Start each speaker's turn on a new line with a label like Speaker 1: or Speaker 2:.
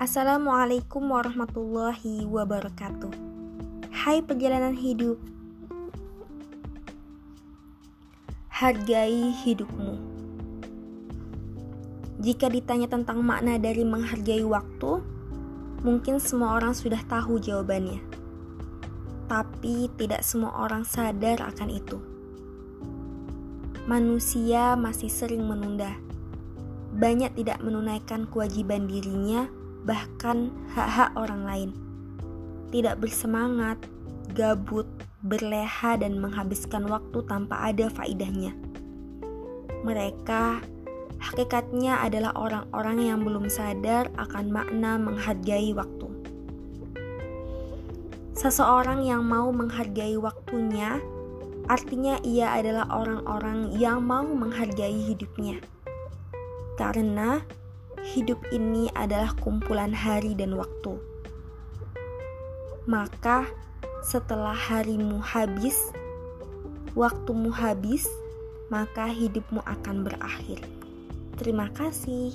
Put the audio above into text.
Speaker 1: Assalamualaikum warahmatullahi wabarakatuh. Hai perjalanan hidup, hargai hidupmu. Jika ditanya tentang makna dari menghargai waktu, mungkin semua orang sudah tahu jawabannya, tapi tidak semua orang sadar akan itu. Manusia masih sering menunda, banyak tidak menunaikan kewajiban dirinya bahkan hak-hak orang lain. Tidak bersemangat, gabut, berleha dan menghabiskan waktu tanpa ada faidahnya. Mereka hakikatnya adalah orang-orang yang belum sadar akan makna menghargai waktu. Seseorang yang mau menghargai waktunya artinya ia adalah orang-orang yang mau menghargai hidupnya. Karena hidup ini adalah kumpulan hari dan waktu. Maka, setelah harimu habis, waktumu habis, maka hidupmu akan berakhir. Terima kasih.